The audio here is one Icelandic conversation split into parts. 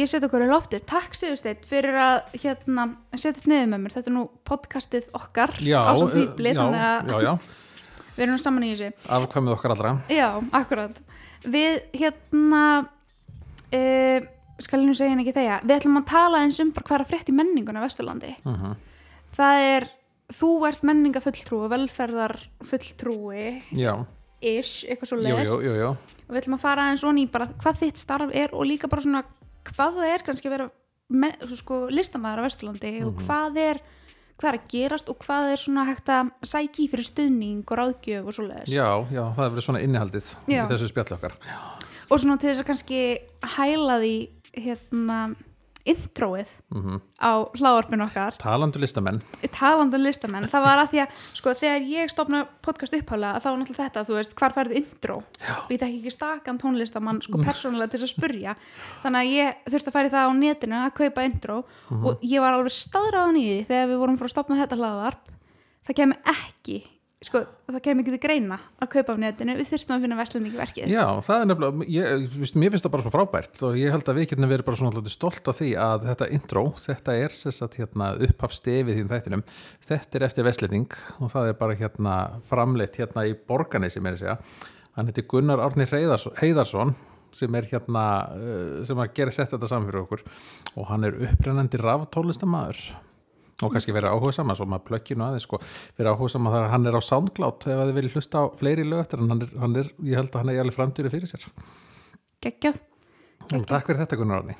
ég set okkur í lofti takk Sigursteinn fyrir að hérna, setjast niður með mér, þetta er nú podcastið okkar Já, á svo já, við erum saman í þessu. Afkvæmið okkar allra. Já, akkurat. Við hérna uh, skal ég nú segja henni ekki þegar við ætlum að tala eins um er að frétt í menninguna á Vesturlandi. Uh það er, þú ert menningafulltrúi velferðarfulltrúi Já, ish, eitthvað svo les og við ætlum að fara eins og ný bara hvað þitt starf er og líka bara svona hvað það er kannski að vera sko, listamæður á Vesturlandi og Mhm. hvað er hvað er að gerast og hvað er svona hægt að sæki fyrir stuðning og ráðgjöf og svo leiðis Já, já, það er verið svona innihaldið í þessu spjalli okkar. Og svona til þess að kannski hæla því hérna introið mm á hlávarpinu okkar. Talandu listamenn. Talandi um listamenn, það var að því að sko þegar ég stopna podcast upphálega þá var náttúrulega þetta, þú veist, hvar færðu intro? Já. og ég þekki ekki stakan tónlistamann sko persónulega til þess að spurja. Þannig að ég þurfti að færi það á netinu að kaupa intro og ég var alveg staðráðan í því þegar við vorum frá að stopna þetta hlaðvarp. Það kemur ekki sko, það kemur ekki til greina að kaupa á netinu, við þurftum að finna verslendingi verkið Já, það er nefnilega, ég, víst, mér finnst það bara svo frábært. Og ég held að við getum verið bara svona stolt af því að þetta intro, þetta er sess að hérna, upphafstefið þín þættinum. Þetta er eftir vestlending og það er bara hérna framleitt hérna í borganessi með segja, hann heitir Gunnar Árni Heiðarsson, sem er hérna, uh, sem að gera sett þetta saman fyrir okkur. Og hann er upprennandi raftólistamæður og kannski verið áhuga saman, svo maður plökkinu aðeins sko, verið áhuga saman þar að hann er á SoundCloud ef þið viljið hlusta á fleiri lög eftir en hann er, hann er, ég held að hann er alveg framdýri fyrir sér. Geggjað, og takk fyrir þetta Gunnar Árni.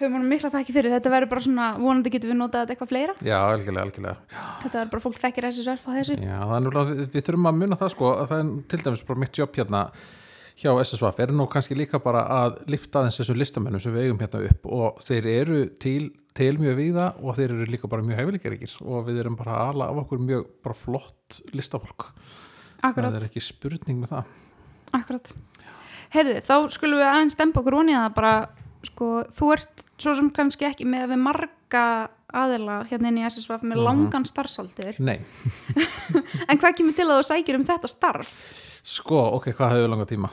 Höfum hann mikla þakki fyrir. Þetta verður bara svona, vonandi getum við notað eitthvað fleira. Já, algjörlega, algjörlega. Þetta verður bara fólk þekkir þessi sverf á þessu. Já, er við, við þurfum að muna það sko að það er til dæmis bara mitt jobb hérna hjá SSVF er nú kannski líka bara að lifta aðeins þessu listamennum sem við eigum hérna upp og þeir eru til, til mjög víða og þeir eru líka bara mjög hæfileikaríkir og við erum bara ala af okkur mjög flott listafólk. Akkurat, það er ekki spurning með það. Akkurat. Heyrði, þá skulum við aðeins stempa okkur onni að bara, sko, þú ert svo sem kannski ekki með að við marga aðila hérna inn í SSVF með langan starfsaldur, Nei, en hvað kemur til að þú sækir um þetta starf? sko, ok, hvað hefur langa tíma?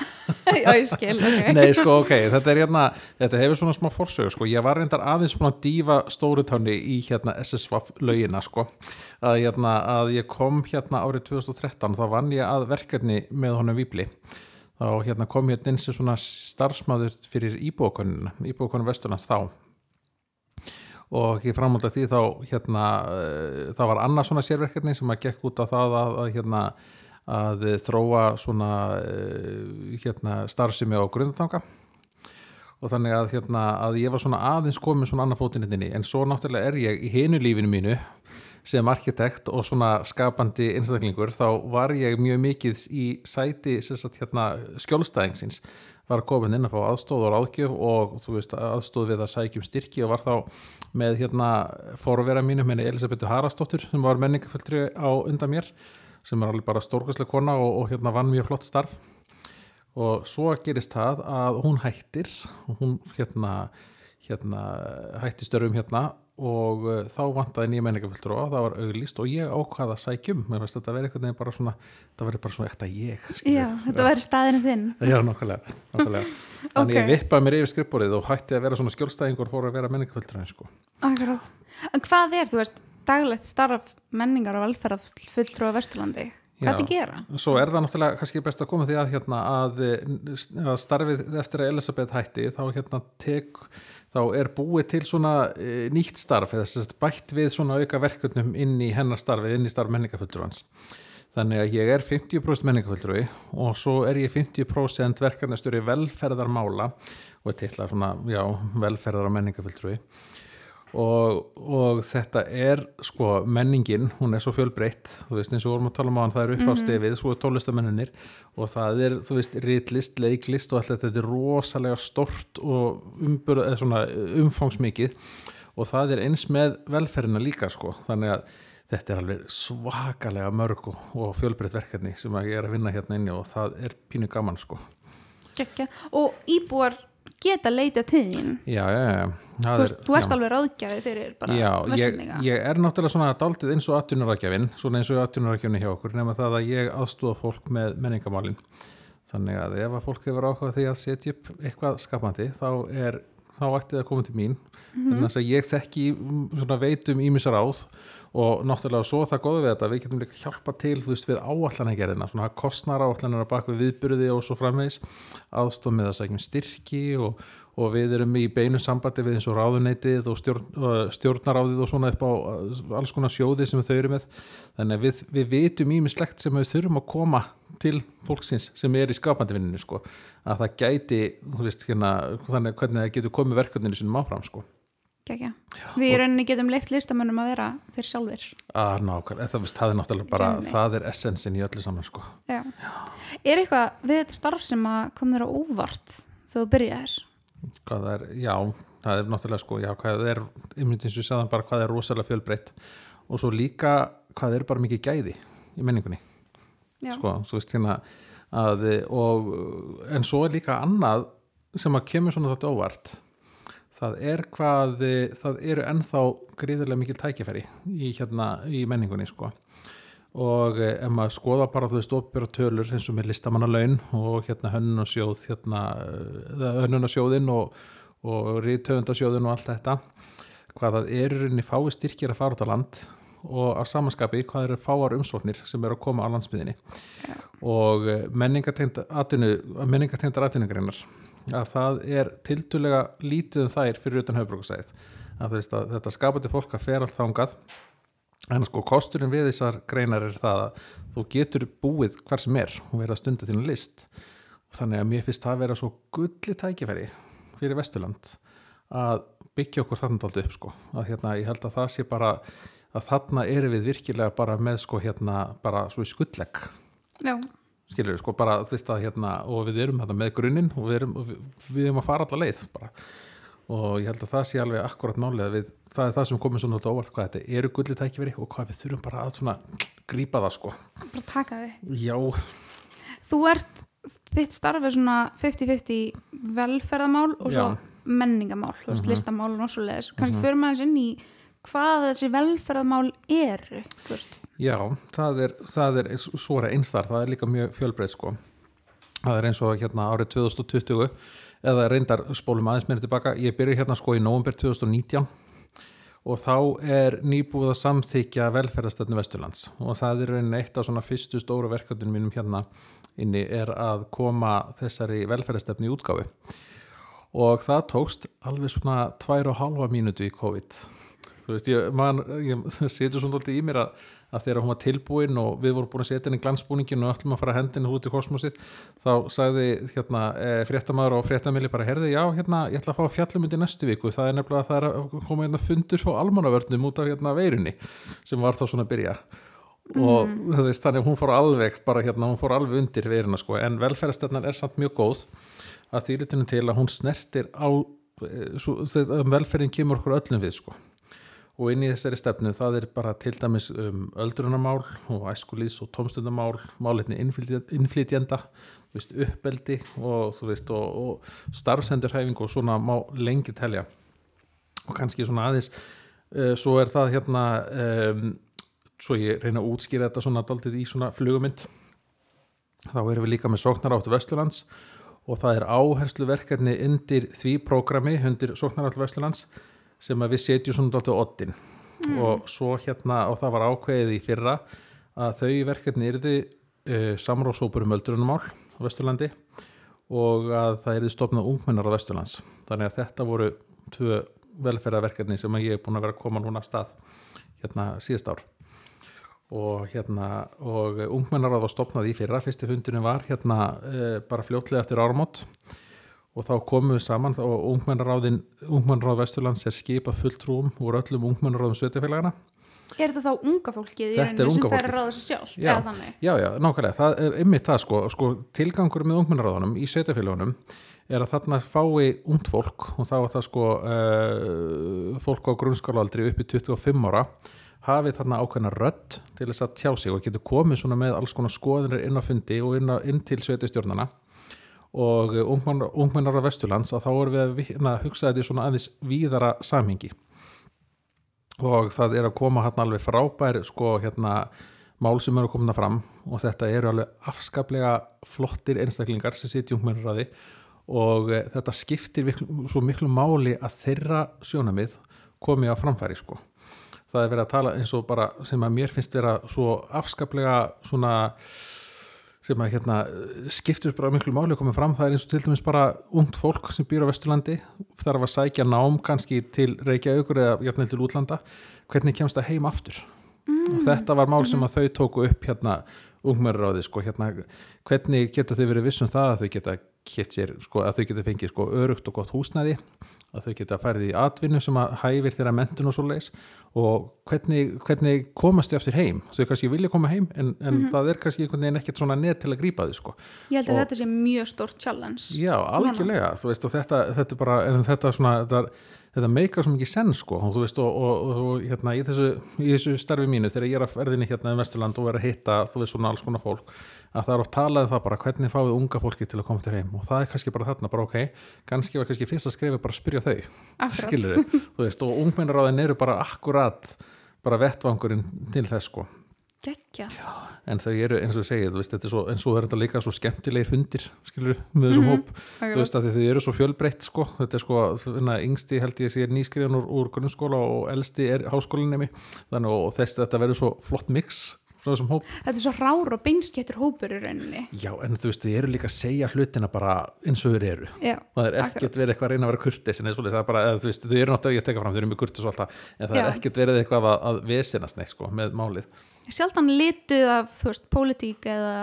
Já, ég skil, ok. Nei, sko, ok, þetta er hérna þetta hefur svona smá forsögu, sko. Ég var reyndar aðeins að dífa stórutáni í hérna SSVF lögina, sko. Að, hérna, að ég kom hérna árið 2013, þá vann ég að verkefni með honum Víbli. Þá hérna kom ég inn sem svona starfsmæður fyrir íbúakonuna, íbúakonun Vesturlands þá og ég framhald að því þá hérna, uh, það var annað svona sérverkefni sem að gekk út á það að, að hérna að þróa svona uh, hérna starfsemi á grundatanga og þannig að, hérna, að ég var svona aðeins komin svona annar fótinn hérna en svo náttúrulega er ég í hinu lífinu mínu sem arkitekt og svona skapandi einstaklingur. Þá var ég mjög mikið í sæti sagt, hérna, skjólstæðingsins. Var komin inn að fá aðstóð og ráðgjöf og þú veist aðstóð við að sækjum styrki og var þá með hérna fórvera mínum henni Elisabetu Harastóttur sem var menningaföldri á undan mér sem er alveg bara stórkvæslega kona og, og hérna vann mjög flott starf. Og svo gerist það að hún hættir hún hérna, hérna hætti störfum hérna og uh, þá vantaði nýja menningaföldur og það var auglýst og ég ákvaða að sækjum mér finnst þetta verið einhvern veginn bara svona það verið bara svona ekta ég. Já, þetta væri staðinu þinn Já, nokkulega, nokkulega. Þannig ég vippaði mér yfir skrifborið og hætti að vera svona skjólstæðingur fór að vera menningaföldur sko. Akkurat, en hvað er, þú veist daglegt starf menningar og velferð fulltrú á Vesturlandi, hvað er Já. það að gera? Svo er það náttúrulega kannski best að koma því að, hérna, að, að starfið eftir að Elisabeth hætti þá, hérna, tek, þá er búið til svona e, nýtt starf eða bætt við svona auka verkefnum inn í hennar starfið, inn í starf menningafulltrúans. Þannig að ég er 50% menningafulltrúi og svo er ég 50% verkefnastöri velferðarmála og er til að svona, já, velferðar og menningafulltrúi og, og þetta er sko menningin, hún er svo fjölbreytt. Þú veist eins og vorum að tala um á hann, það er upp á stefið svo er tónlistamennir og það er þú veist ritlist, leiklist og allt þetta. Þetta er rosalega stort og umbur, eða svona umfangsmikið. Og það er eins með velferðina líka sko, þannig að þetta er alveg svakalega mörg og, fjölbreytt verkefni sem ég er að vinna hérna inni og það er pínu gaman sko. Gekja. Og íbúar geta leita þín. Já, já, já Þú, veist, er- þú ert alveg ráðgjafi fyrir bara Já, ég, ég er náttúrulega svona daldið eins og atvinnurækjafinn, svona eins og atvinnurækjafinn hjá okkur, nema það að ég aðstúða fólk með menningamálin. þannig að ef að fólk hefur áhuga á því að setja upp eitthvað skapandi þá er þá ætti það að koma til mín. Mhm. þannig að ég þekki mm, svona veitum ímisar áð og náttúrulega svo það góða við þetta, við getum líka hjálpa til þú veist við áallanagerðina, svona kostnar áallanar að baka við viðburði og svo framvegis. Aðstof með að sækjum styrki og, og við erum í beinu sambandi við eins og ráðuneytið og stjórn, uh, stjórnaráðið og svona upp á uh, alls konar sjóði sem þau eru með. Þannig að við, við vitum ímislegt sem við þurfum að koma til fólksins sem er í skapandi vinninu sko, að það gæti veist, hérna, þannig hvernig það getur komið verkefninu sinum áfram sko. Gekja. Við í rauninni getum leift listamönnum að vera þeir sjálfur. að nákvæmlega, það, veist, það er náttúrulega bara Einmitt. það er essensin í öllu saman sko. Já. Er eitthvað við þetta starf sem að kom þér á óvart þegar þú byrjaðir? hvað það er, já, það er náttúrulega sko, já, hvað það er, einmitt eins og ég sagði bara hvað það er rosalega fjölbreytt og svo líka hvað það er bara mikið gæði í menningunni. Sko, svo veist hérna að, og, en svo er líka annað sem að kemur svona þetta óvart. Það er hvað það eru ennþá gríðarlega mikil tækifæri í hérna í menningunni sko. Og ef maður skoða bara þú veist opera tölur eins og með listamannalaun og hérna hönnunasjóð hérna, hönnunasjóðin og, og rítöfundasjóðin og allt þetta hvað það er rauninni fái styrkir að fara út á land og að samanskapi hvað eru fáar umsóknir sem eru að koma á landsbyðinni Já. og menningatengdar atvinningreinar að það er tildulega lítið um þær fyrir utan höfbrukusæð að, að þetta skapandi fólk að fer allt þangað en sko kosturinn við þessar greinar er það að þú getur búið hver sem er og verið að stunda þínu list. Og þannig að mér finnst það að vera svo gulli tækifæri fyrir Vesturland að byggja okkur þarna aldrei upp sko. Að hérna ég held að það sé bara að þarna eru við virkilega bara með sko hérna bara svo í skullegg skilur við sko bara þú veist að hérna og við erum hérna með grunninn og við erum, við, erum að fara alla leið bara og ég held að það sé alveg akkurat málið að við, það er það sem komið svona óvart hvað þetta eru gullið tækifæri og hvað við þurfum bara að svona grípa það sko Bara taka þig. já, Þú ert, þitt starf er svona 50-50 velferðamál og svo Já. menningamál, veist, Mhm. listamál og leiðis. Kannski fyrir maður inn í hvað þessi velferðamál eru, já, það er, það er svo er einstar, það er líka mjög fjölbreyð sko. Það er eins og hérna árið 2020 eða reyndar spólum aðeins meira tilbaka ég byrja hérna sko í november 2019 og þá er nýbúið að samþykja velferðastöðnu Vesturlands og það er raunin eitt af svona fyrstu stóru verkefnum mínum hérna inni er að koma þessari velferðastöfni í útgáfu. Og það tókst alveg svona tvær og halva mínútu í COVID þú veist, ég, man, ég setur svona alltaf í mér að, að þegar hún var tilbúin og við vorum búin að setja henni glansbúningin og öllum að fara hendinu út í kosmosið þá sagði hérna e, fréttamaður og fréttamili bara, herði, já, hérna, ég ætla að fá fjallumundi næstu viku, það er nefnilega að það er að koma hérna fundur svo almannavörnum út af hérna veirunni sem var þá svona að byrja og mm. veist, þannig hún fór alveg bara hérna, hún fór alveg undir veiruna sko, en velferðastöðnan er samt mjög góð að því litinu til að hún snertir á eh, svo, þegar velferðin kemur okkur öllum við sko og inn í þessari stefnu það er bara til dæmis um öldrunamál og æskulís og tómstundamál málefni innflytjenda veist, uppeldi og, veist, og, og starfsendurhæfing og svona má lengi telja. Og kannski svona aðeins uh, svo er það hérna um, svo ég reyna að útskýra þetta svona daldið í svona flugumynd þá erum við líka með sóknaráttu Vesturlands og það er áhersluverkefni undir því prógrami undir sóknaráttu Vesturlands sem við setjum svona á oddin og svo hérna og það var ákveðið í fyrra að þau verkefni yrði uh, samráðsópur um öldrunumál á Vesturlandi og að það yrði stopnað ungmennar á Vesturlands. Þannig að þetta voru tvö velferðarverkefni sem ég er búin að vera að koma núna að stað hérna síðast ár. Og hérna og ungmennaráð var stopnað í fyrra. Fyrsti fundinu var hérna uh, bara fljótlega eftir áramót og þá komum við saman og ungmennaráðin ungmennaráð Vesturlands er skipað fulltrúum úr öllum ungmennaráðum sveitafélagana Er þetta þá unga fólkið í rauninni sem fer að ráða sér sjálft, Já. Já, já, nákvæmlega, það er ymmið það sko, sko tilgangur með ungmennaráðunum í sveitafélagunum er að þarna fái ungt fólk og þá er það sko uh, fólk á grunnskólaaldri upp í 25 ára hafi þarna ákveðna rödd til þess að tjá sig og getur komið svona með alls konar skoðinir inn á fundi og inn, á, inn til sveitastjórnana og ungmennar, ungmennar á Vesturlands að þá erum við að, að hugsa þetta í svona aðeins víðara samhengi og það er að koma hérna alveg frábær sko hérna mál sem eru komin að fram og þetta eru alveg afskaplega flottir einstaklingar sem sitja ungmennaráði og e, þetta skiptir miklu, svo miklu máli að þeirra sjónamið komi á framfæri sko. Það er verið að tala eins og bara sem að mér finnst vera svo afskaplega svona sem að hérna skiptir bara miklu máli að koma fram, það er eins og til dæmis bara ungt fólk sem býr á Vesturlandi þarf að sækja nám kannski til Reykjavíkur eða jafnvel til útlanda. Hvernig kemst það heim aftur? Mm. og þetta var mál sem að þau tóku upp hérna ungmörráði sko hérna. Hvernig geta þau verið vissum það að þau geta sér, sko, að þau geta fengið sko örugt og gott húsnæði að þau geta færið í atvinnu sem að hæfir þeirra mentun og svo leiðis og hvernig, hvernig komast þau aftur heim þau kannski vilja koma heim en, en mm -hmm. það er kannski einhvern veginn ekkert svona net til að grípa þau sko. Ég held að og, þetta sé mjög stórt challenge Já, algjörlega, þú veist og þetta, þetta er bara, þetta er svona þetta, þetta meikar svo mikið senn sko. Og þú veist og, og, og hérna í þessu, í þessu starfi mínu þegar ég er að verðinni hérna í Vesturland og vera að hitta þú veist svona alls konar fólk að það er oft talað um það bara hvernig fáið unga fólki til að koma til heim? Og það er kannski bara þarna bara ok, kannski var kannski fyrst að skrifa bara að spyrja þau skilur þau, þú veist og ungmennaráðin eru bara akkurat bara vettvangurinn til þess sko Gekja. en þau eru eins og segið veist, svo, en svo er þetta líka svo skemmtilegir fundir skilur, með þessum mm -hmm. hóp. Þú veist að þau eru svo fjölbreytt sko. Þetta er sko, yngsti held ég sé nýskriðan úr, úr grunnskóla og elsti er háskólinni þannig og þess að þetta verður svo flott mix frá þessum hóp. Þetta er svo rár og beinskettur hópur í rauninni. Já, en þú veist, þau eru líka að segja hlutina bara eins og þau eru. Já, það er ekkert akkurat. verið eitthvað að reyna að vera kurtis það er bara, eða, þú veist, þau eru náttúrulega að það er eitthvað að, Sjálfdan lituð af, þú veist, pólitík eða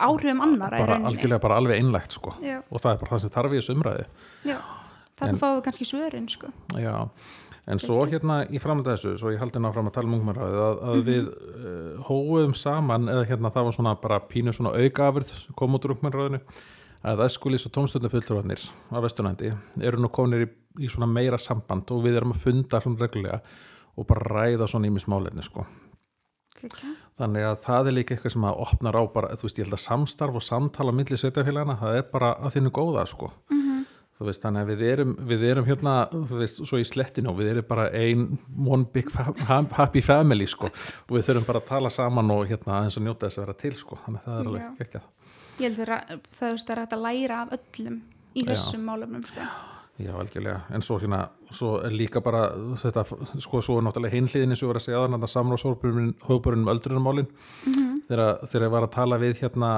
áhrifum annar algjörlega bara alveg einlegt, sko Já. og það er bara það sem þarf í þessu umræði þarna fáum við kannski svörin, sko Já En svo hérna í framönda þessu, svo ég haldi ná fram að tala um ungmennræði, að, að mm -hmm. við uh, hóum saman, eða hérna það var svona bara pínu svona aukaafurð sem kom út úr ungmennræðinu, að æskulís og tómstöndufyllturvarnir á Vesturlandi eru nú konir í, í svona meira samband og við erum að funda svona reglulega og bara ræða svona ímis málefni sko. Okay. Þannig að það er líka eitthvað sem að opnar á bara, þú veist, ég held að samstarf og samtala millir sveitafélagana, það er bara að þínu góða sko. Mm -hmm þú veist þannig að við erum, við erum hérna þú veist svo í slettinu og við erum bara ein one big happy family sko. Og við þurfum bara að tala saman og hérna eins og njóta þess að vera til sko. Þannig að það er alveg ekki að Ég held að það er að læra af öllum í þessum málumnum sko Já, algjörlega, en svo hérna svo er líka bara þetta sko svo er náttúrulega hinliðinni sem við varum að segja aðan að samráðshópurinn um öldrunumálin mm -hmm. þegar, ég var að tala við hérna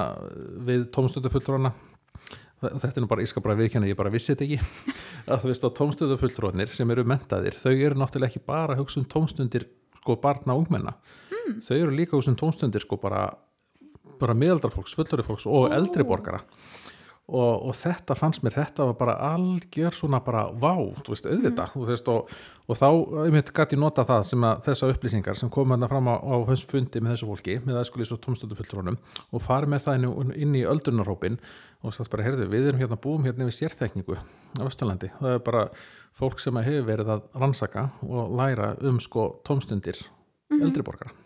við tómstötufulltrúana þetta er nú bara, ég skal bara viðkjöna, ég bara vissi þetta ekki að þú veist á tómstöðufulltrónir sem eru mentaðir, þau eru náttúrulega ekki bara hugsa um tómstundir sko barna og ungmenna, mm. þau eru líka hugsa um tómstundir sko bara, bara miðaldarfólks, fullori fólks og oh. eldri borgara og, og þetta fannst mér, þetta var bara algjör svona bara vá, þú veist, auðvita mm. veist, og, og þá, ég myndi gæti nota það sem að þessa upplýsingar sem kom hérna fram á, á hans fundi með þessu fólki með aðskulís og tómstöðufulltrónum og farið með það inn, inn í öldurnarhópin og það bara, heyrðu, við erum hérna búum hérna við sérþekningu á Östurlandi það er bara fólk sem hefur verið að rannsaka og læra um sko tómstundir mm -hmm. eldriborgara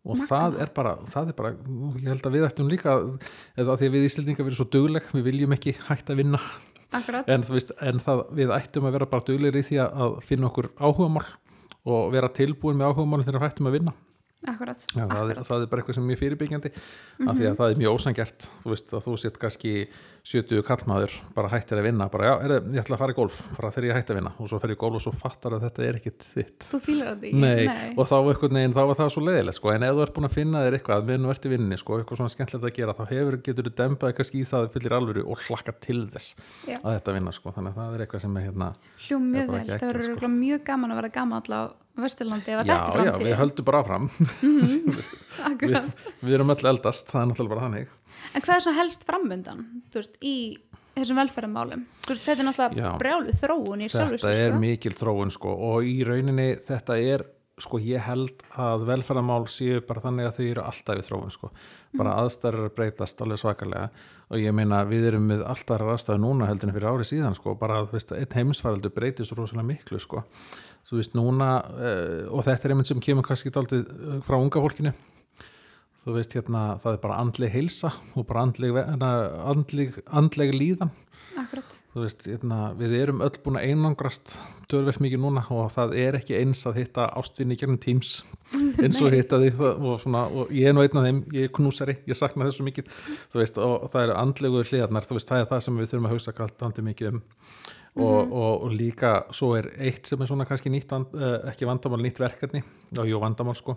og Magna. það er bara, það er bara ég held að við ættum líka eða því að við Íslandingar verðum svo dögleg við viljum ekki hægt að vinna. En, veist, en það, við ættum að vera bara döglegir í því að finna okkur áhugamál og vera tilbúin með áhugamál þegar við ættum að vinna Akkurat, Já, það, akkurat. Er, það er bara eitthvað sem er mjög fyrirbyggjandi mm -hmm. af því að mhm. það er mjög ósangert þú veist að þú sétt kannski 70 kallmaður bara hættir að vinna bara já, er, ég ætla að fara í golf, bara þegar ég hætti að vinna og svo fer ég í golf og svo fattar að þetta er ekkit þitt Þú fýlar það ekki? Og þá, neginn, þá var það svo leiðilegt sko. en ef þú ert búin að finna þér eitthvað með nú ert í vinninni, sko, eitthvað svona skemmtilegt að gera þá hefur, getur þú dempað eitthvað skýð það fyllir alvöru og hlakka til þess já. að þetta vinna, sko. þannig að það er eitthvað sem er hérna, Hljó mjög vel, það verður sko. mjög gaman að vera gaman alltaf Vesturlandi ef þetta framtíð Já, já, við höldum bara áfram mm -hmm. við, við erum öll eldast, það er náttúrulega bara þannig En hvað er svo helst framöndan, þú veist, í þessum velferðarmálum? Þetta er náttúrulega brjálu þróun Þetta er sko? mikil þróun sko og í rauninni þetta er sko ég held að velferðarmál séu bara þannig að þau eru alltaf í þróun sko, bara mm. aðstæðar breytast alveg svakalega og ég meina við erum með alltaf aðstæðu núna heldurinn fyrir árið síðan sko, bara að einn heimisfæraldur breytir svo rosalega miklu sko, þú veist núna uh, og þetta er einmitt sem kemur kannski aldrei eh, frá unga fólkinu. Þú veist hérna það er bara andleg heilsa og bara andleg, andleg, andleg líðan Akkurat. Þú veist, hérna, við erum öll búin að einangrast tölverð mikið núna og það er ekki eins að hitta ástvinni gegnum Teams eins og hitta því og, svona, og ég er nú einn af þeim, ég er knúsari ég sakna þessu mikið, þú veist og, það eru andlegu hliðarnar, þú veist, það er það sem við þurfum að hugsa kallt handi mikið um. Og, og, og líka svo er eitt sem er svona kannski nýtt, eh, ekki vandamál nýtt verkefni, og jú vandamál sko.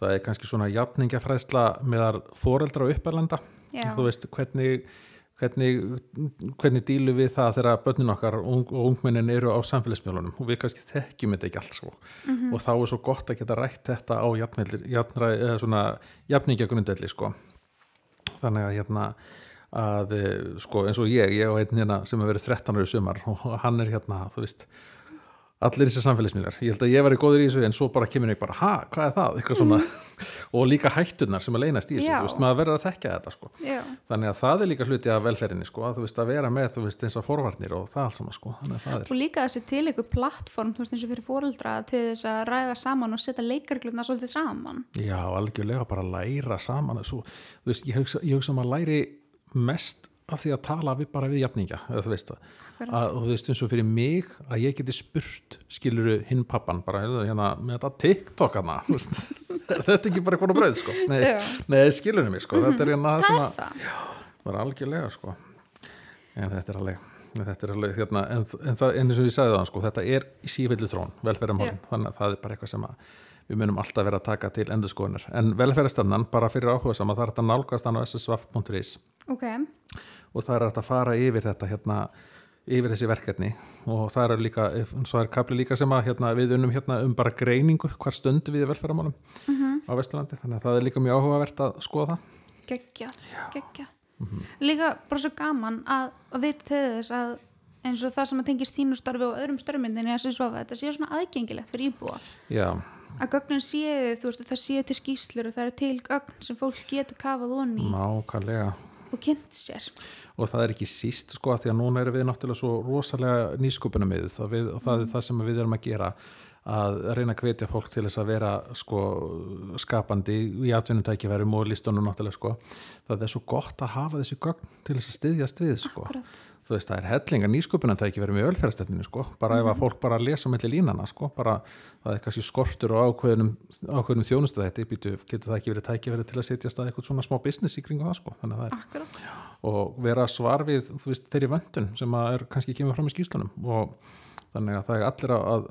Það er kannski svona jafningafræðsla meðar foreldra og uppærlanda Já. þú veist, hvernig hvernig, hvernig dílu við það þegar börnin okkar og, og ungmennin eru á samfélagsmjölunum og við kannski þekkjum þetta ekki allt svo og þá er svo gott að geta rætt þetta á jafningjagrundelli sko. Þannig að hérna að sko eins og ég, ég og einn hérna sem hefur verið 13 ára í sumar og hann er hérna, þú veist allir þessi samfélagsmiðlar, ég held að ég var í góður í þessu en svo bara kemur ég bara, ha, hvað er það? Eitthvað svona, og líka hættunar sem að leynast í þessu, Já. þú veist, maður verður að þekka þetta sko, þannig að það er líka hluti af velferðinni sko, að þú veist, að vera með, þú veist, eins og forvarnir og það alls saman sko, þannig að það er og líka þessi til ykkur plattform þú veist eins og fyrir fóreldra til þess að ræða saman og setja leikargluna svolítið saman. Já, algjörlega bara læra saman. Svo, þú veist, ég hugsa, ég hugsa að læri mest af því að tala við bara við jafningja, eða þú veist það. Að, þú veist eins og fyrir mig að ég geti spurt skiluru hinn pappan bara hérna með þetta TikTok hana veist, er þetta ekki bara eitthvað bröð sko? Nei, Já. nei skilurinn mig sko. Þetta er hérna það það er það. Bara algjörlega sko. En þetta er alveg þetta er alveg hérna, en, en, það, eins og ég sagði það sko, þetta er í sífellu þrón velferðarmálin, þannig að það er bara eitthvað sem að við munum alltaf vera að taka til endurskoðunar. En velferðarstannan, bara fyrir áhuga sama það er þetta nálgast hann á ssvaf.is ok, og það er að fara yfir þetta hérna, yfir þessi verkefni. Og það er líka, svo er kapli líka sem að hérna, við unum hérna um bara greiningu hvar stundu við velferðarmálum á Vesturlandi, þannig að það er líka mjög áhugavert að skoða. Það geggjað, geggjað Mhm. líka bara svo gaman að, að vita til þess að eins og það sem að tengist þínustarfi og öðrum störmyndinni að þetta sé svona aðgengilegt fyrir íbúa. Já, að gögnin séu, þú veist, það séu til skýslur og það eru til gögn sem fólk getur kafað onni nákvæmlega og kynnt sér. Og það er ekki síst sko að því að núna erum við náttúrulega svo rosalega nýsköpunum með og, við, og það er það sem við erum að gera að reyna að hvetja fólk til þess að vera sko skapandi í atvinnutækifærum og listunum náttúrulega sko. Það er svo gott að hafa þessi gögn til þess að styðjast við sko. Akkurat. Þú veist það er hellinga nýsköpunantækifærum í ölferðstættinu sko. Bara ef að fólk bara lesa melli línana sko bara það er kannski skortur og ákveðnum, ákveðnum þjónustu þetta býtu, getur það ekki verið tækifæri til að setja stað eitthvað svona smá business í kringu það sko? Þannig að það er Akkurat. og vera svar við þú veist, þeirri vöndun sem að er kannski kemur fram í skýslunum og þannig að það er allir að,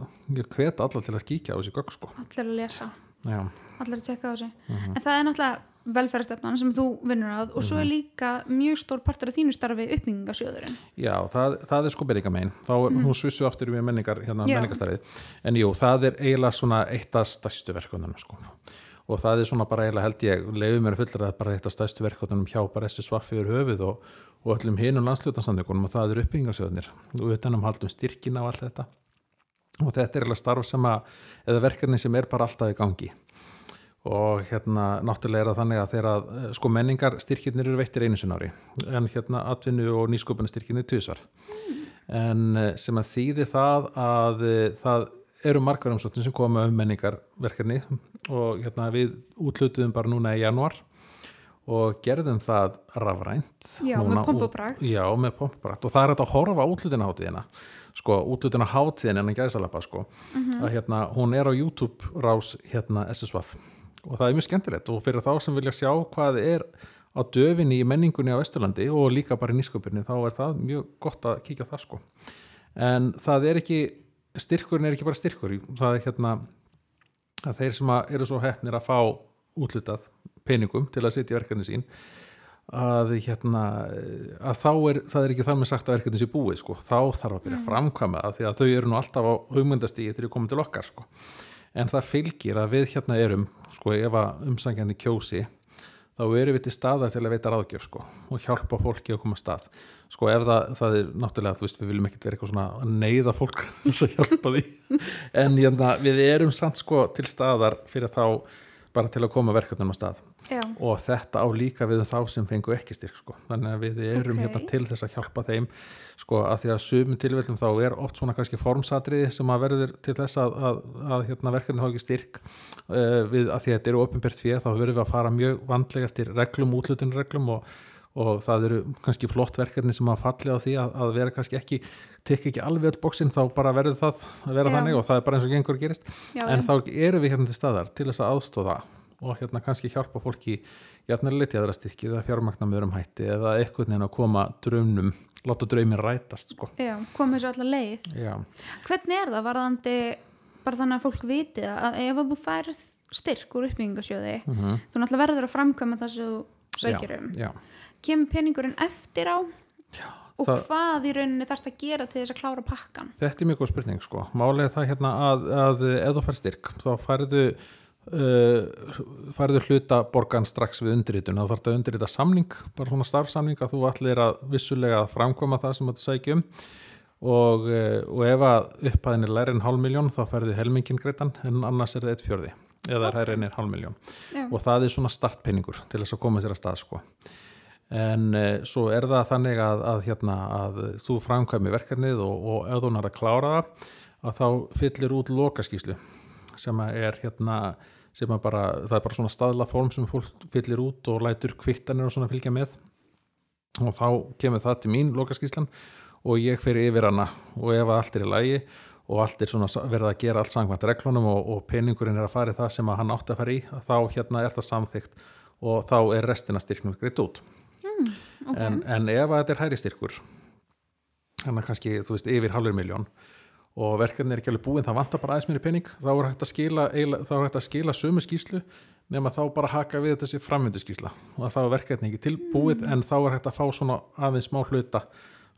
hveta allar til að kíkja á þessi gögg sko. allir að lesa, Já, allir að tjekka á þessu. Mhm. en það er náttúrulega velferðarstefnan sem þú vinnur að og svo Mhm. er líka mjög stór partur af þínu starfi uppbyggingasjóðurinn Já það, það er sko byrjingamein þá er hún svissu aftur í menningar hérna, Já. menningastarfið en jú, það er eiginlega svona eitt af stærstu verkunum sko. og það er svona bara eiginlega held ég leiður mér að fullra það bara eitt af stærstu verkunum hjá bara þessi svaffi yfir höfuð og, og öllum hinum landsljótansamningunum og það er uppbyggingasjóðnir og utanum haldum styrkina og allt þetta. Og þetta er eiginlega starf sem að eða verkefni sem er bara alltaf í gangi og hérna náttúrulega er það þannig að þegar að eh, sko menningar styrkirnir eru veittir einu sinni ári en hérna atvinnu og nýsköpuna styrkirnir tvisvar. En eh, sem að þýði það að eh, það eru margar umsóttin sem koma um menningarverkefni og hérna við útlutuðum bara núna í januar og gerðum það rafrænt Já, núna með pomp og bragð. Já, með pomp og bragð og það er að horfa á útlutina hátíðina sko, útlutina hátíðin en að gæðsalapa sko, Mhm. að hérna, hún er á YouTube rás hérna SSVAF og það er mjög skemmtilegt. Og fyrir þá sem vilja sjá hvað er á döfinni í menningunni á Vesturlandi og líka bara í nýsköpunni þá er það mjög gott að kíkja það sko. En það er ekki styrkurinn er ekki bara styrkur. Það er hérna að þeir sem að eru svo hefnir að fá útlutað peningum til að sitja í verkefni sín að hérna að þá er, það er ekki þar með sagt að verkefni sé búið sko, þá þarf að byrja að framkvæma það því að þau eru nú alltaf á hugmyndastíði þegar þau komið til okkar sko. En það fylgir að við hérna erum sko ef að umsangjarni kjósi þá erum við til staðar til að veita ráðgjöf sko og hjálpa fólki að koma að stað. Sko ef það, það er náttúrulega þú veist við viljum ekkert vera eitthvað svona að neyða fólk að hjálpa því. En hérna, við erum samt sko til staðar fyrir þá bara til að koma verkefnum á stað Já, og þetta á líka við um þá sem fengu ekki styrk sko. þannig að við erum Ok. hérna til þess að hjálpa þeim sko að því að sumum tilvældum þá er oft svona kannski formsatriði sem að verður til þess að, að, að hérna, verkefni þá ekki styrk uh, við að því að þetta eru opinbert fyrir þá verðum við að fara mjög vandlega eftir reglum, útlutunreglum og, og það eru kannski flott verkefni sem að falli á því að, að vera kannski ekki tekja ekki alveg öll bóksinn þá bara verður það að vera Já. þannig og það er bara eins og gengur gerist Já, en já. þá erum við hérna til staðar til þess að aðstóða og hérna kannski hjálpa fólki jafnilega litið aðra styrki eða fjármagna með örum hætti eða eitthvað neina að koma draumnum, láta draumin rætast sko. Já, komið svo allar leið. Já, Hvernig er það varðandi, bara þannig að fólk viti að ef þú færið styrk úr uppbyggingasjóði, mm þú náttúrulega verður að framkvæma það sem þú sækir um. já. Kemur peningurinn eftir á og það- hvað í rauninni þarfst að gera til þess að klára pakkan? Þetta er mjög góð spurning sko. Er það hérna að, að ef þú fær styrk þá færðu uh, færðu hluta borgan strax við undirritun þá þarf þetta að undirrita samning, bara svona starfsamning að þú allir að vissulega framkvæma það sem þetta sækjum og, uh, og ef að upphæðin er læri en hálf miljón þá færðu helmingin greitan en annars er það eitt fjörði eða okay. hærri en hálf miljón og það er svona startpenningur til þess að koma sér að stað sko. En e, svo er það þannig að, að, hérna, að þú framkvæmi verkefnið og, og ef þú að klára það að þá fyllir út lokaskíslu sem er hérna sem að bara, það er bara svona staðla form sem fólk fyllir út og lætur kvittanir og svona fylgja með. Og þá kemur það til mín lokaskíslan og ég fer yfir hana. Og ef allt er í lægi og allt er svona verið að gera allt sangvænt reglunum og, og peningurinn er að fara í það sem hann átti að fara í þá hérna er það samþygt og þá er restina styrknum greitt út ok. en, en ef að þetta er hæri styrkur þannig að kannski, þú veist, yfir halvur miljón og verkefni er ekki alveg búin, það vantar bara aðeins mér pening, þá er hægt að skila þá er hægt að skila sömu skýslu nema þá bara haka við þessi framvindu skýsla og þá er verkefni ekki tilbúið en þá er hægt að fá svona aðeins smá hluta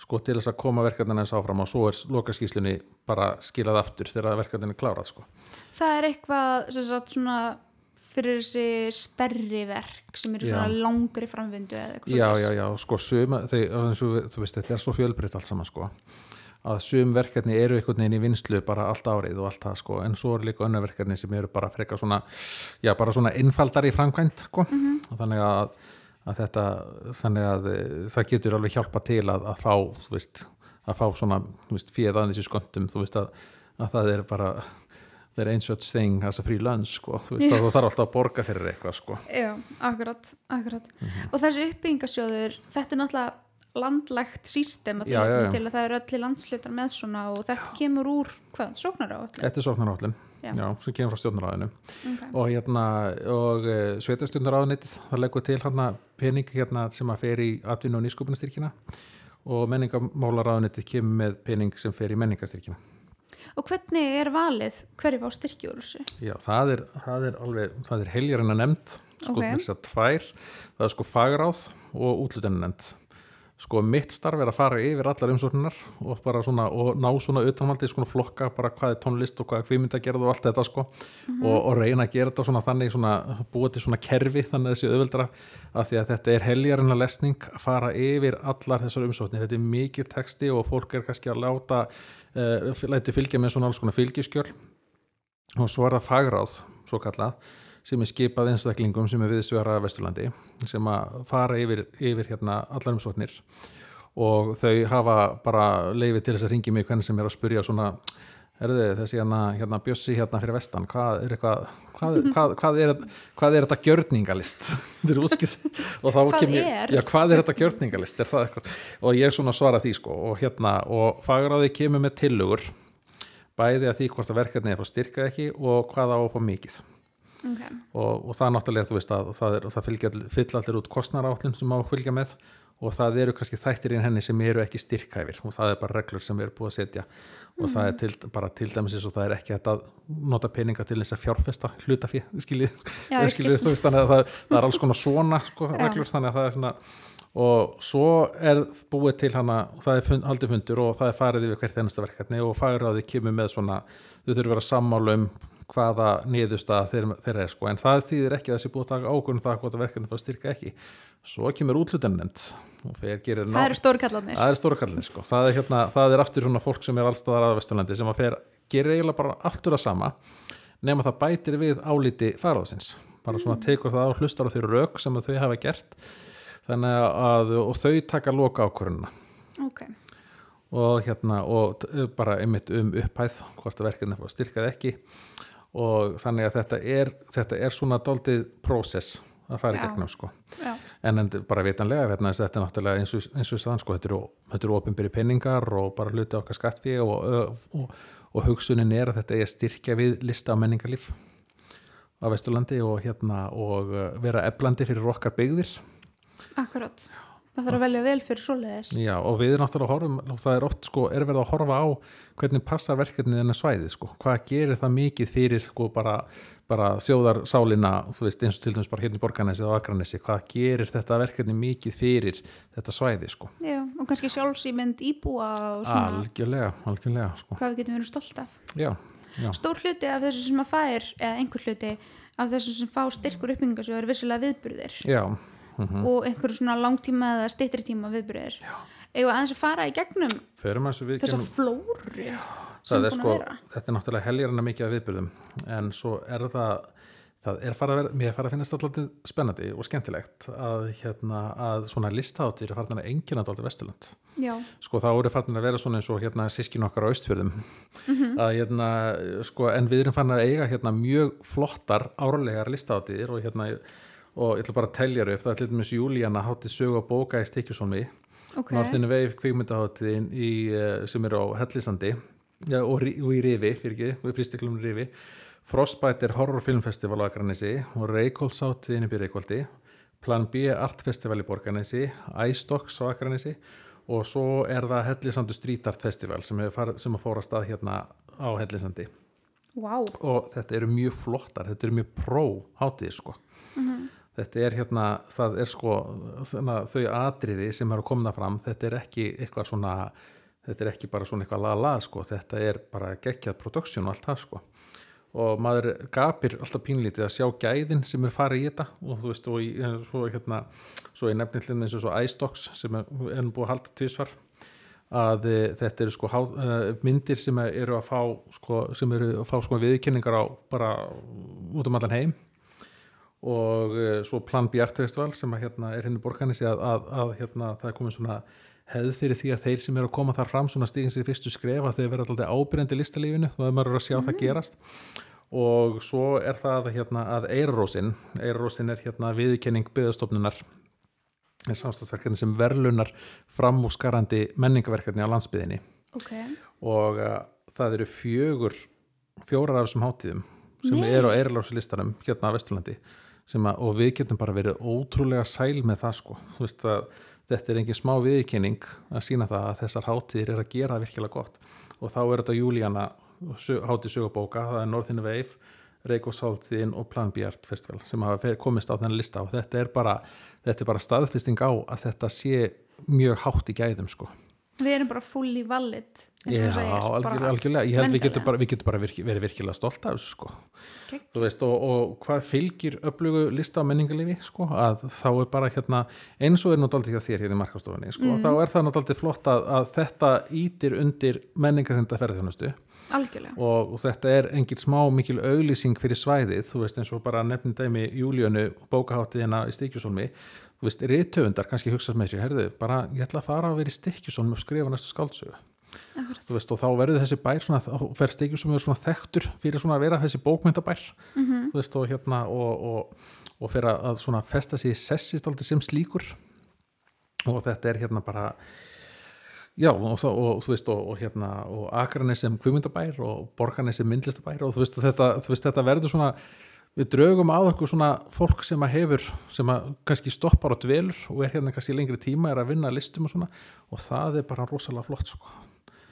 sko til þess að koma verkefnina eins áfram og svo er lokaskýslunni bara skilað aftur þegar verkefnin er klárað sko. Það er eitthvað sem sagt svona fyrir þessi stærri verk sem eru svona Já. langri framvindu eða eitthvað Já, svoleiðis. já, já, sko suma, þeir, þú veist, þetta er svo fjölbreytt allt saman sko að sum verkefni eru einhvern veginn í vinslu bara allt árið og allt það sko en svo er líka önnur verkefni sem eru bara frekar svona já bara svona innfaldar í framkvæmt sko og þannig að, að þetta þannig að e, það getur alveg hjálpa til að, að fá þú veist að fá svona þú veist aðeins í sköndum þú veist að, að það er bara er eins og thing, það er frí lönns sko þú veist að þú þarf alltaf að borga fyrir eitthvað sko Já, akkurat, akkurat. Mhm. Og þessi uppbyggingasjóður, þetta er náttúrulega landlægt sístem að, Já, já, já. til að það eru öllu landslutar með svona og þetta kemur úr, hvað, sóknar á öllu? Þetta er sóknarállin, Já. já. sem kemur frá stjórnaráðinu Okay. og hérna og uh, sveitastjórnaráðunitið, það leggur til hérna pening hérna sem að fer í atvinnu og nýsköpunastyrkina og menningamálaráðunitið kemur með pening sem fer í menningastyrkina. Og hvernig er valið hverju fá styrki úr þessu? Já, það er, það er alveg, það er heljarina nefnd, sko Ok. okay. þess að tvær, það er sko fagráð og útlutinu nefnd. Sko mitt starf er að fara yfir allar umsóknunar og bara svona, og ná svona utanvaldi svona flokka bara hvað er tónlist og hvað er kvímyndagerð og allt þetta sko. Og, og reyna að gera þetta svona þannig svona búa til svona kerfi þannig að þessi auðveldra að því að þetta er heljarina lesning að fara yfir allar þessar umsóknir, þetta er mikið texti og fólk er kannski að láta uh, læti fylgja með svona alls konar fylgiskjöl. Og svo er það fagráð svo kallað sem er skipað einstaklingum sem er viðsvera Vesturlandi sem að fara yfir, yfir hérna allar umsóknir. Og þau hafa bara leiði til þess að ringi mig hvernig sem er að spyrja svona erðu þessi hérna, hérna bjössi hérna fyrir vestan hvað er eitthvað hvað, hvað, hvað, er, hvað er þetta gjörningalist? Þetta er þá Hvað er? já, hvað er þetta gjörningalist? Er og ég svona svara því sko. Og hérna og fagráði kemur með tillögur bæði að því hvort að verkefni er að fá styrkað ekki og hvað á að fá mikið Okay. og, og það er náttúrulega, þú veist að það, er, það fylgja, fyll allir út kostnarállin sem á að fylgja með og það eru kannski þættir í henni sem eru ekki styrkhæfir og það er bara reglur sem erum búið að setja og það er til, bara til dæmis eins og það er ekki að nota peninga til þess að fjárfesta Já, ég skiljið skil. þú veist þannig að það, það er alls konar svona sko, reglur þannig að það er svona og svo er búið til hana það er fund, haldið fundur og það er farið yfir hvert einasta verkefni og fagráði kemur með svona þau þurfum að vera sammála um hvaða niðurstaða þeirra, þeirra er sko. En það þýðir ekki að þessi búið að taka ákvörðum það hvort að verkefni það styrka ekki. Svo kemur og þeir ná- Það eru stórkallarnir. það er stóra kallin sko. Það er, hérna, það er aftur svona fólk sem er allstaðar að Vesturlandi sem að fer, gerir eiginlega bara aftur að sama nema það bætir við álíti faraðsins bara svona tekur það á hlustar á þau rauk sem þau hafa gert. Þannig að og þau taka loka ákvörðuna Ok, og hérna og bara einmitt um upphæð hvort að verkefni fór styrkað ekki og þannig að þetta er, þetta er svona daldið prósess að fara í gegnum sko. En en bara vitanlega að þetta er náttúrulega eins og, eins og staðan sko, þetta eru, eru ofinbyrri penningar og bara hluti okkar skattfí og, og, og, hugsunin er að þetta er styrkja við lista á menningarlíf á Vesturlandi og hérna og uh, vera eflandi fyrir okkar byggðir. Akkurat það þarf að velja vel fyrir svoleiðis. Já, og við náttúrulega horfum, og það er oft sko, er verið að horfa á hvernig passar verkefnið þennan svæði, sko, hvað gerir það mikið fyrir sko bara, bara þjóðarsálina, þú veist, eins og til dæmis bara hérna í Borganesi og Akranesi, hvað gerir þetta verkefni mikið fyrir þetta svæði, sko. Já, og kannski sjálfsýmynd íbúa og svona. Algjörlega, algjörlega, sko. hvað við getum verið stolt af. Já, já, stór hluti af þessu sem að fær já, mhm. og einhverju svona langtíma eða styttri tíma viðburðir. Eða aðeins að fara í gegnum förum að það er sko, að þetta er náttúrulega heljarna mikið af viðbyrðum en svo er það það er að vera, mér farið að finnast alltaf spennandi og skemmtilegt að hérna að svona listáttir er farin að engina alltaf Vesturland já, sko þá eru farin að vera svona eins og hérna sískin okkar á austfjörðum. Mhm. að hérna sko en við erum farin að eiga hérna mjög flottar árlegar listáttir og hérna og ég ætla bara að telja þér upp, það er til dæmis Júlíana háttið sögu og bóka í Stikjusólmi ok. Norðinu veif kvikmyndaháttiðin í, eh, sem er á Hellisandi ja, og, og í Rifi, fyrir ekki, og í frístiklum Rifi. Frostbite er horrorfilmfestival á Akranesi. Og Reykjólfsáttiðin í Reykjóldi Plan B Art Festival í Borganesi iStocks á Akranesi. Og svo er það Hellisandu Street Art Festival sem, sem að fóra stað hérna á Hellisandi wow. og þetta eru mjög flottar, þetta eru mjög pró hátíð sko þetta er hérna, það er sko þau atriði sem eru komna fram þetta er ekki eitthvað svona þetta er ekki bara svona eitthvað la-la sko. Þetta er bara geggjað production og allt það sko. Og maður gapir alltaf pínlítið að sjá gæðin sem er farið í þetta. Og þú veist og í, svo hérna svo í nefnillin eins og svo iStocks sem er, nú búið að halda tvisvar að e, þetta eru sko há, e, myndir sem eru að fá sko, sem eru að fá sko viðkynningar á bara út um allan heim og e, svo Plan B Art Festival sem að hérna er henni borganissi að, að, að hérna það er komið svona hefð fyrir því að þeir sem eru að koma þar fram svona stíðin sér fyrstu skrefa þeir verða alltaf ábyrjandi listalífinu og það maður eru að sjá það gerast. Og svo er það hérna að Eirarósin Eirarósin er hérna viðkenning byggðastofnunar. Samstagsverkefni sem verlunar framúskarandi menningaverkefni á landsbyðinni ok, og uh, það eru fjögur fjórar af þessum hátíðum sem Nei. eru á eirlárslistanum hérna á Vesturlandi að, og við getum bara verið ótrúlega sæl með það sko. Veist þetta er engin smá viðkynning að sína það að þessar hátíðir er að gera virkilega gott. Og þá er þetta Júlíana hátíð sögubóka, það er Northern Wave Reykjavík og Plan B Art Festival sem hafa komist á þennan lista. Og þetta er bara, þetta er bara staðfesting á að þetta sé mjög hátt í gæðum sko. Við erum bara fully valid eins og Já, algjör, algjörlega, ég held við getum bara, við getum bara virki, verið virkilega stolt af þessu sko. Geggjað. þú veist og, og hvað fylgir öflugu lista á menningarlifi sko, að þá er bara hérna eins og er náttúrulega þér hérna í markastofunni sko, Mhm. þá er það náttúrulega flott að, að þetta ítir undir menningarþenda ferðarþjónustu og, og þetta er engin smá mikil auglýsing fyrir svæðið, þú veist eins og bara nefnum dæmi Júlíönu bókaháttiðina í Stíkjusólmi, þú veist rithöfundar kannski hugsast með sér, herðu, bara ég ætla að fara að vera í Stíkjusólmi og skrifa næstu skáldsögu veist og þá verður þessi bær svona, þá fer Stíkjusólmi svona þekktur fyrir svona að vera þessi bókmyndabær Mhm. þú veist og hérna og, og, og fyrir að svona festa sig í sessist aldrei sem slíkur og þetta er hérna bara Já, og, þá- og þú veist, og, og hérna og Akranes sem kvimundabær og Borganes sem myndlistabær og þú veist, og þetta, þú veist, þetta verður svona, við draugum að okkur svona fólk sem að hefur, sem að kannski stoppar og dvelur og er hérna kannski lengri tíma, er að vinna listum og svona og það er bara rosalega flott, sko.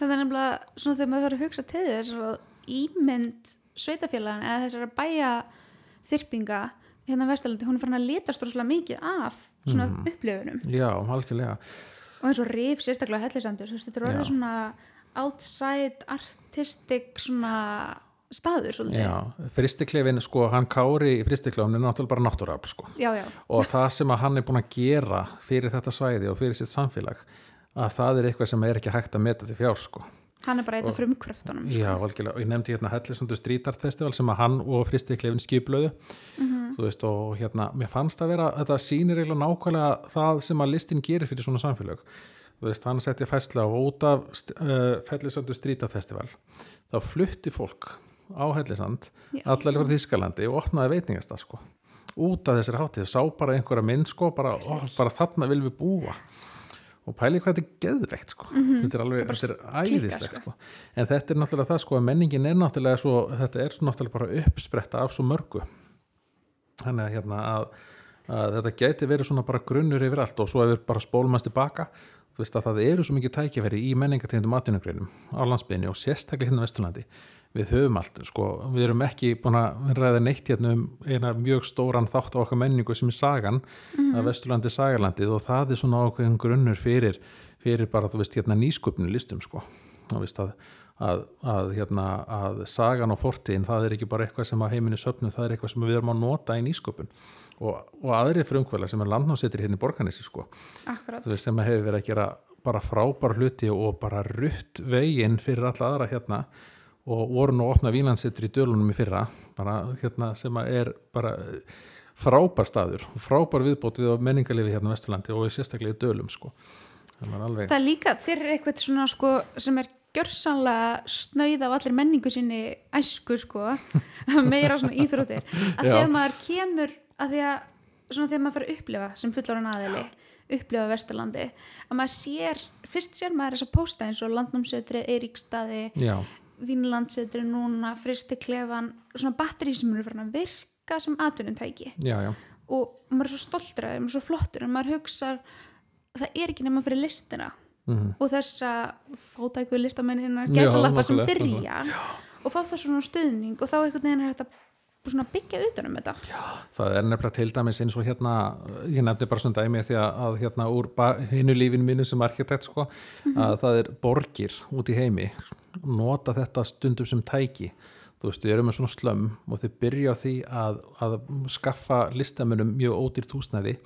Þetta er nefnilega svona þegar maður verður að hugsa til þess að ímynd sveitafélagan eða þessara bæja þyrpinga hérna á Vesturlandi, hún er farin að litast rosalega mikið af svona Mhm. upplifunum Já, algjörlega. og eins og rif sérstaklega hellisandur þetta er orðið svona outside artistic svona staður svolítið Já, fristiklefin, sko, hann Kári í fristiklefin er náttúrulega bara náttúrafl, sko. já, já, og það sem að hann er búin að gera fyrir þetta svæði og fyrir sitt samfélag að það er eitthvað sem er ekki hægt að meta til fjár sko. hann er bara einn af frumkröftunum sko. Já, algjörlega, og ég nefndi hérna Hellisandu Street Art Festival sem að hann og Fristi Klefin skiplöðu Mhm. þú veist, og hérna, mér fannst að vera þetta sýnir eiginlega nákvæmlega það sem að listin gerir fyrir svona samfélag þú veist, hann setti fæsla á út af uh, Hellisandu Street Art Festival þá flutti fólk á Hellisand Já. allar frá Þískalandi og opnaði veitingastað sko út af þessari hátíð, sá bara einhverja mynd sko, bara, ó, bara þarna viljum við búa og pæli hvað þetta er geðveikt sko. þetta er alveg, þetta er æðislegt sko. sko. en þetta er náttúrulega það sko að menningin er náttúrulega svo, þetta er náttúrulega bara uppspretta af svo mörgu þannig að hérna að, að þetta gæti verið svona bara grunnur yfir allt og svo ef við bara spólum hans tilbaka þú veist að það eru svo mikið tækifæri í menningategundum atvinnugreinum á landsbyrni og sérstaklega hérna á Vesturlandi við höfum allt, sko, við erum ekki búin að ræða neitt hérna um eina mjög stóran þátt á okkar menningu sem er sagan að Vesturlandi er sagarlandið og það er svona ákveðin grunnur fyrir, fyrir bara, þú veist, hérna nýsköpnu listum, sko, þú veist að að, að, hérna, að sagan og fortíðin það er ekki bara eitthvað sem að heiminni söpnum það er eitthvað sem við erum að nota í nýsköpun. Og, og aðri frumkvæla sem er landnásettir hérna í borganessi sko. Akkurat. Þú veist sem hefur verið að gera bara frábær hluti og bara rutt veginn fyrir alla aðra hérna og voru nú að opna výlandsettur í dölunum í fyrra bara hérna sem er bara frábær staður frábær viðbót við á menningarlifi hérna á Vesturlandi og sérstaklega í dölum sko. Alveg það er líka fyrir eitthvað svona sko sem er gjörsanlega snauð af allir menningu sinni æsku sko meira svona íþróttir. Að Já. þegar maður kemur að því að svona þegar maður fyrir að upplifa sem fullorinn aðili upplifa Vesturlandi að maður sér, fyrst sér maður þess að pósta eins og landnámsetri, Eiríkstaði já, Vínlandsetri núna, fristi klefan svona batteri sem eru fyrir að virka sem já, og maður er svo stoltur að þeim og svo flottur en maður hugsar að það er ekki nema fyrir listina. Mhm. og þessa fátæku listamennina Já, gæsalappa sem byrja og fá það svona stuðning og þá einhvern veginn er þetta byggja utanum þetta. Það er nefnilega til dæmis eins og hérna, ég nefndi bara svona dæmi því að, að hérna úr hinnu lífinu mínu sem arkitekt sko, að það er borgir út í heimi nota þetta stundum sem tæki. Þú veist, við erum með svona slömm og þau byrja á því að, að skaffa listamönnum mjög ódýrt húsnæði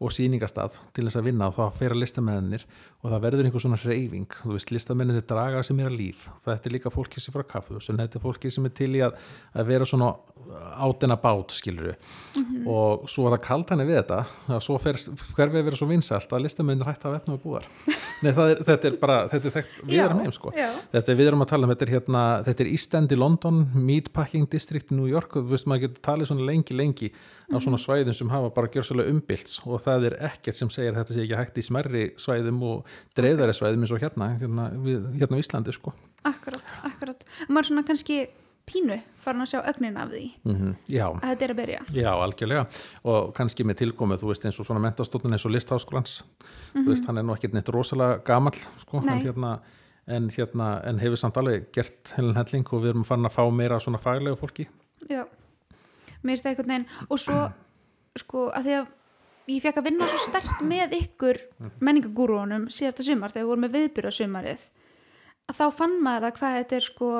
og sýningastað til þess að vinna og þá fer að listamennir og það verður einhver svona reyfing, þú veist, listamennir draga sem er að líf, þetta er líka fólki sem frá kaffu þetta er fólki sem er til í að, að vera svona átina bát skilur og svo er það kalt henni við þetta að svo fer hverfið vera svo vinsælt að listamennir hægt að vefna og búar Nei, er, þetta er bara, þetta er þekkt við erum heim sko. já. þetta er við erum að tala um, þetta er hérna þetta er East End í London, Meatpacking District í New York, þú veist maður getur talið svona lengi lengi það er ekkert sem segir þetta sé ekki hægt í smerri svæðum og dreifðari svæðum eins og hérna, hérna, við, hérna á Íslandi sko. akkurat, akkurat. Maður er svona kannski pínu farin að sjá ögnin af því. Mm Já, að þetta er að byrja. Já, algjörlega. Og kannski með tilkomu, þú veist eins og svona mentastóttin eins og listháskólans. Þú veist, hann er nú ekkert neitt rosalega gamall sko, en hérna, en hérna en hefur samt alveg gert helin helling og við erum farin að fá meira svona faglegu fólki. Já, mér finnst það einhvern veginn og svo, sko, að því að ég fekk að vinna svo stert með ykkur menningagúrúunum síðasta sumar þegar við vorum með viðbyrja sumarið að þá fann maður að hvað þetta er sko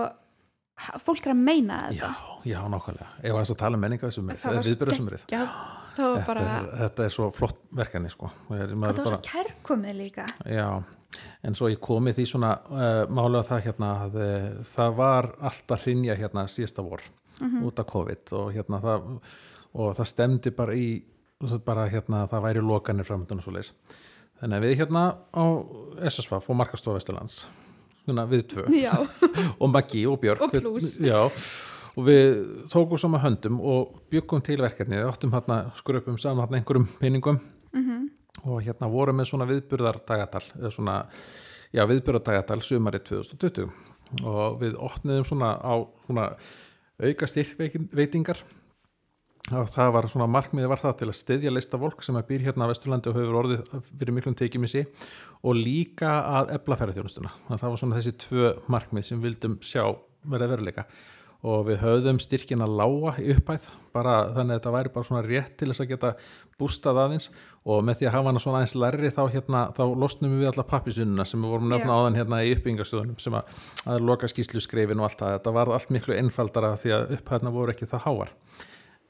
fólk er að meina þetta. Já, já, nákvæmlega. Ef að þess að tala um menningaðsumrið, Það var það var þetta, bara, er- þetta er svo flott verkefni sko. Ég er- þetta var svo kærkomið líka. Já, en svo ég komið því svona uh, málega það hérna að uh, það var alltaf hrinja hérna síðasta vor út af COVID og hérna það og það stemdi bara í bara hérna það væri lokanir framöndun og svo leis þannig að við hérna á SSF og Markastofa Vesturlands við tvö. Og Maggi og Björk. Og plús. já, og við tókum sama höndum og byggum til verkefni við áttum hérna skröpum saman hérna einhverjum peningum. Og hérna vorum með svona viðburðardagatal eða svona, já viðburðardagatal sumari 2020 og við opniðum svona á svona auka styrkveitingar það var svona markmiði var það til að styðja lista fólk sem er býr hérna á Vesturlandi og hefur orðið fyrir miklum tekjumissi og líka að ebla ferðarþjónustuna. Það var svona þessi tvö markmið sem vildum sjá verða veruleika og við höfðum styrkina lága í upphæð bara þannig að þetta væri bara svona rétt til þess að geta bústað aðeins og með því að hafa hana svona aðeins lærri þá hérna þá losnum við alla pappisununa sem við vorum nefna Já. áðan hérna í uppbyggingastöðunum sem að, að loka skýslu skrifin og allt það þetta var allt miklu einfaldara því að upphæðna voru ekki það háar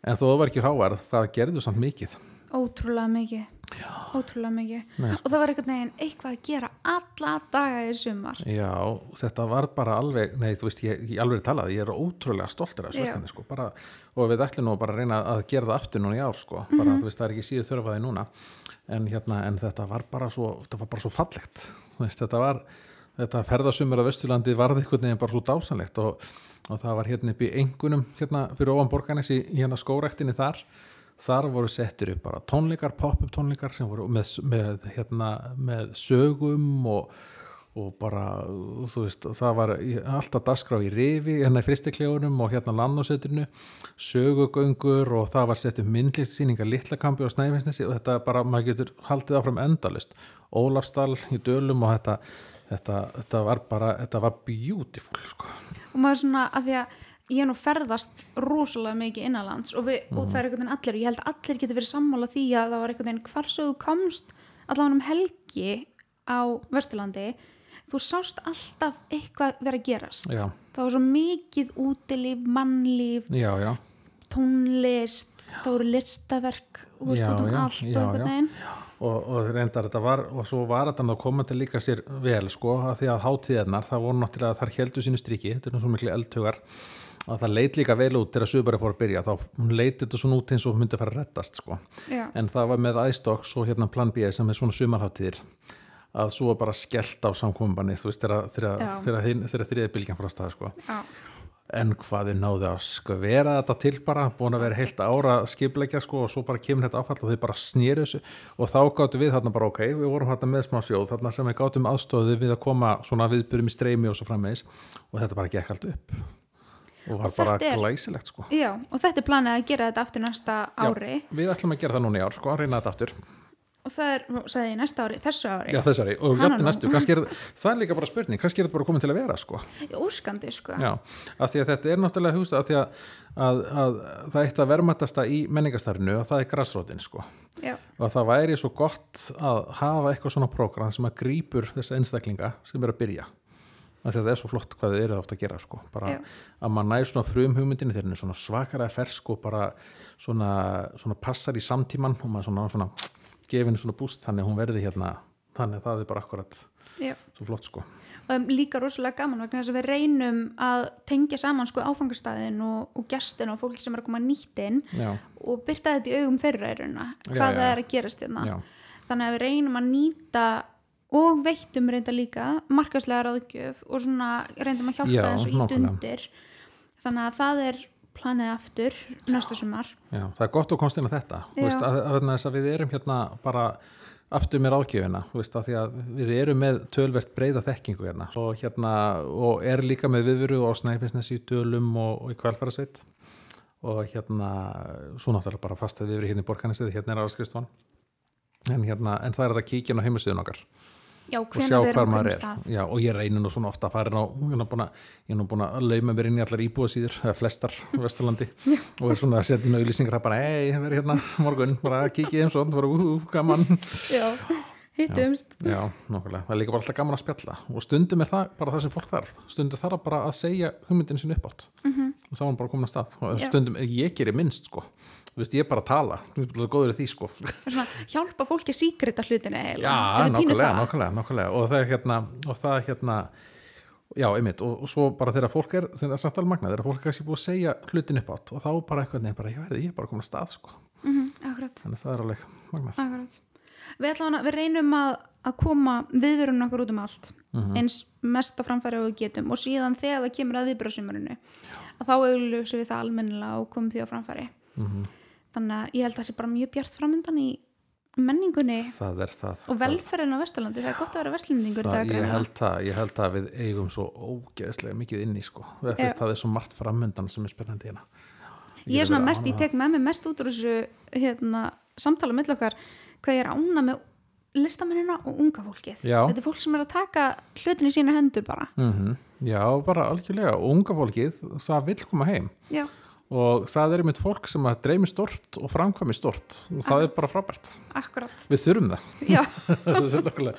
en það var ekki háar, hvað gerðu samt mikið? Ótrúlega mikið. Já. ótrúlega mikið. Nei, og það var einhvern veginn eitthvað að gera alla daga í sumar. Já, þetta var bara alveg, nei, þú veist, ég, ég alveg talaði, ég er ótrúlega stoltur af verkefni, sko, bara, og við ætlum nú bara að reyna að gera það aftur núna í ár, sko, bara, þú veist, það er ekki síðu þörfaði núna, en hérna, en þetta var bara svo, þetta var bara svo fallegt, þú veist, þetta var, þetta ferðasumur á Vesturlandi varði einhvern veginn bara svo dásanlegt og, og það var hérna upp í engunum, hérna, fyrir ofan borganessi, hérna skórektinni þar, þar voru settir upp bara tónleikar, pop-up tónleikar sem voru með, með, hérna, með sögum og, og bara, þú veist, það var í- alltaf dagskrá í rifi, hérna í fristiklegunum og hérna landnásetrinu, sögugöngur og það var sett upp myndlistsýningar litlakampi og snæfinsnesi og þetta bara, maður getur haldið áfram endalist. Ólafstall í dölum og þetta, þetta, þetta var bara, þetta var beautiful, sko. og maður svona að því að ég er nú ferðast rosalega mikið innanlands og, við, og það er einhvern veginn allir og ég held að allir geti verið sammála því að það var einhvern veginn hvar svo þú komst allavega um helgi á Vesturlandi þú sást alltaf eitthvað vera að gerast. Já, það var svo mikið útilíf, mannlíf já, já. tónlist, það voru listaverk þú veist Já, út um já, allt og einhvern já. veginn og, og reyndar þetta var og svo var þetta að koma til líka sér vel sko, að því að hátíðarnar, það voru náttúrulega þar heldu sínu striki, þetta er nú svo miklu eldhugar að það leit líka vel út þegar Subaru fór að byrja, þá hún leit þetta svona út eins og myndi að fara að reddast sko Já. en það var með iStocks og hérna Plan B sem er svona sumarháttíðir að svo bara skellt á samkominbanni þú veist þegar þriðið bylgjan fór að staða sko Já. En hvað þau náðu að skvera þetta til bara, búin að vera heilt ára skipleggja sko og svo bara kemur þetta áfall og þau bara snýru þessu. Og þá gáttu við þarna bara ok, við vorum þarna með smá sjóð þarna sem við gátum aðstóðu við að koma svona viðbyrjum í streymi og svo frammeðis og þetta bara gekk allt upp. Og var Og bara er- glæsilegt sko. Já, og þetta er planið að gera þetta aftur næsta ári. Já, við ætlum að gera það núna í ár sko, reyna þetta aftur og það er, sagði ég, næsta ári, þessu ári. Já, þessari, og Hana jafnir nú. næstu, er það er líka bara spurning, kannski er þetta bara komin til að vera sko. Úrskandi sko. Já, af því að þetta er náttúrulega hús að því að, að, að það eitt að verðmættasta í menningastarinu og það er grassrótin sko. Já. og það væri svo gott að hafa eitthvað svona prógram sem að grípur þessa einstaklinga sem er að byrja. Af því að það er svo flott hvað þið eru ofta að gera sko. Bara Já. að maður næ svona frum hugmyndinni þegar henni er svona svakalega fersk og bara svona, svona passar í samtíman og maður svona, svona gefið henni svona búst þannig að hún verði hérna þannig að það er bara akkurat Já. svo flott sko. Og um, líka rosalega gaman vegna þess að við reynum að tengja saman sko áfangastæðin og, og gestin og fólki sem er að koma nýtt inn Já, og byrta þetta í augum þeirra Já, hvað já, það er að gerast hérna. Já, þannig að við reynum að nýta og veittum reynda líka markaslega ráðgjöf og svona reyndum að hjálpa og í dundir. Þannig að það er planið aftur næsta sumar. Já, það er gott að komst inn á þetta. Veist, að, að, að, við erum hérna bara aftur með ráðgjöfina þú veist, að því að við erum með tölvert breyða þekkingu hérna. Og, hérna, og er líka með viðveru og snæfinsnes í tölum og, og í kvelfærasveit og hérna svo náttúrulega bara fast að við erum hérna í borganesið hérna er aðskristvon en, hérna, en það er að kíkja inn á heimasíðun okkar já, og sjá á maður er. Já, og ég reynir nú svona ofta að fara á ég er nú búin að, ég er lauma mér inn í allar íbúðasíður, eða flestar á Vesturlandi. Og er svona að setja inn auðlýsingar að bara, hei, verið hérna morgun bara kikið eins og það var úhú, gaman. Já, hittumst Já, nokkulega, það er líka bara alltaf gaman að spjalla. Og stundum er það bara það sem fólk þarf. Stundum þarf bara að segja hugmyndinu sinni uppátt -hmm. og þá er hann bara komin að stað og Já. stundum, ég gerir minnst sko. Þú veist, ég er bara að tala, þú veist, góður í því sko. Svona, hjálpa fólki að síkrita eiginlega. Já, er það. nákvæmlega, nákvæmlega og það er hérna, og það er hérna já, einmitt, og, og svo bara þegar fólk er þegar það er samt alveg magnað, þegar fólk er kannski búið að segja hlutin upp átt og þá bara eitthvað nefn bara, ég ég er bara komin að stað, sko. Mhm, akkurat, þannig að það er alveg magnað. Akkurat við, ætla, við reynum að, að koma viðverun okkur út um allt Mhm. eins mest á framfæri og við getum og síðan þegar það kemur að viðbröðsumurinu að þá augljósum við það almennilega og komum því á framfæri Mhm. þannig að ég held að það sé bara mjög bjart framöndan í menningunni það er það og velferðin á Vesturlandi, það er gott að vera vestlendingur ég, ég held að við eigum svo ógeðslega mikið inni, sko Já. yeah. það er svo margt framöndan sem er spennandi hérna ég er get svona mest, ég tek með mig mest út úr þessu hérna, samtala mill okkar hvað ég er ána með listamennina og unga fólkið. Já. þetta er fólk sem er að taka hlutin í sína hendur bara. Mm Já, bara algjörlega, og unga fólkið það vil koma heim. Já, og það er einmitt fólk sem að dreymi stort og framkvæmi stort og það er bara frábært. Akkurat. Við þurfum það. Það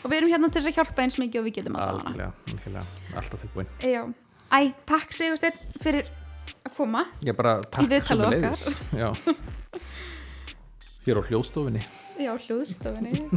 og við erum hérna til þess að hjálpa eins mikið og við getum alltaf algjörlega, algjörlega, alltaf tilbúin. Já. Æ, takk Sigursteinn fyrir að koma. Ég bara takk viðtalið sömuleiðis. Já. hér á hljóðstofinni já, hljóðstofinni